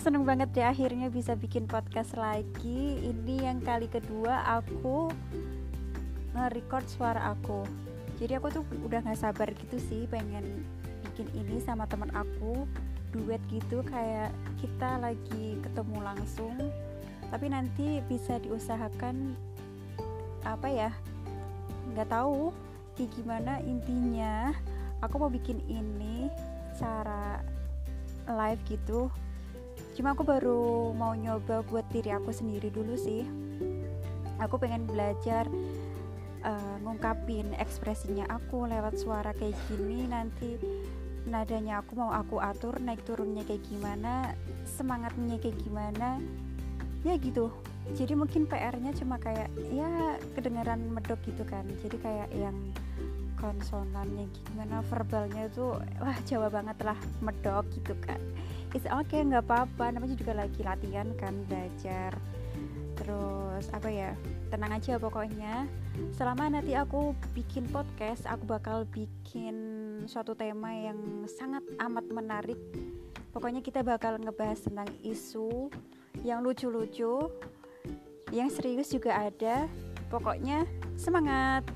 seneng banget deh akhirnya bisa bikin podcast lagi. Ini yang kali kedua aku nge-record suara aku. Jadi aku tuh udah gak sabar gitu sih pengen bikin ini sama temen aku Duet gitu. Kayak kita lagi ketemu langsung Tapi nanti bisa diusahakan apa ya nggak tahu kayak gimana intinya. Aku mau bikin ini cara live gitu. Cuma aku baru mau nyoba buat diri aku sendiri dulu sih. Aku pengen belajar uh, ngungkapin ekspresinya aku lewat suara kayak gini nanti nadanya aku mau aku atur naik turunnya kayak gimana semangatnya kayak gimana. Ya gitu. Jadi mungkin PR-nya cuma kayak ya kedengaran medok gitu kan. Jadi kayak yang konsonannya gimana verbalnya itu wah Jawa banget lah medok gitu kan. It's okay nggak apa-apa. Namanya juga lagi latihan kan belajar. Terus apa ya tenang aja pokoknya. Selama nanti aku bikin podcast aku bakal bikin suatu tema yang sangat amat menarik. Pokoknya kita bakal ngebahas tentang isu yang lucu-lucu yang serius juga ada. Pokoknya semangat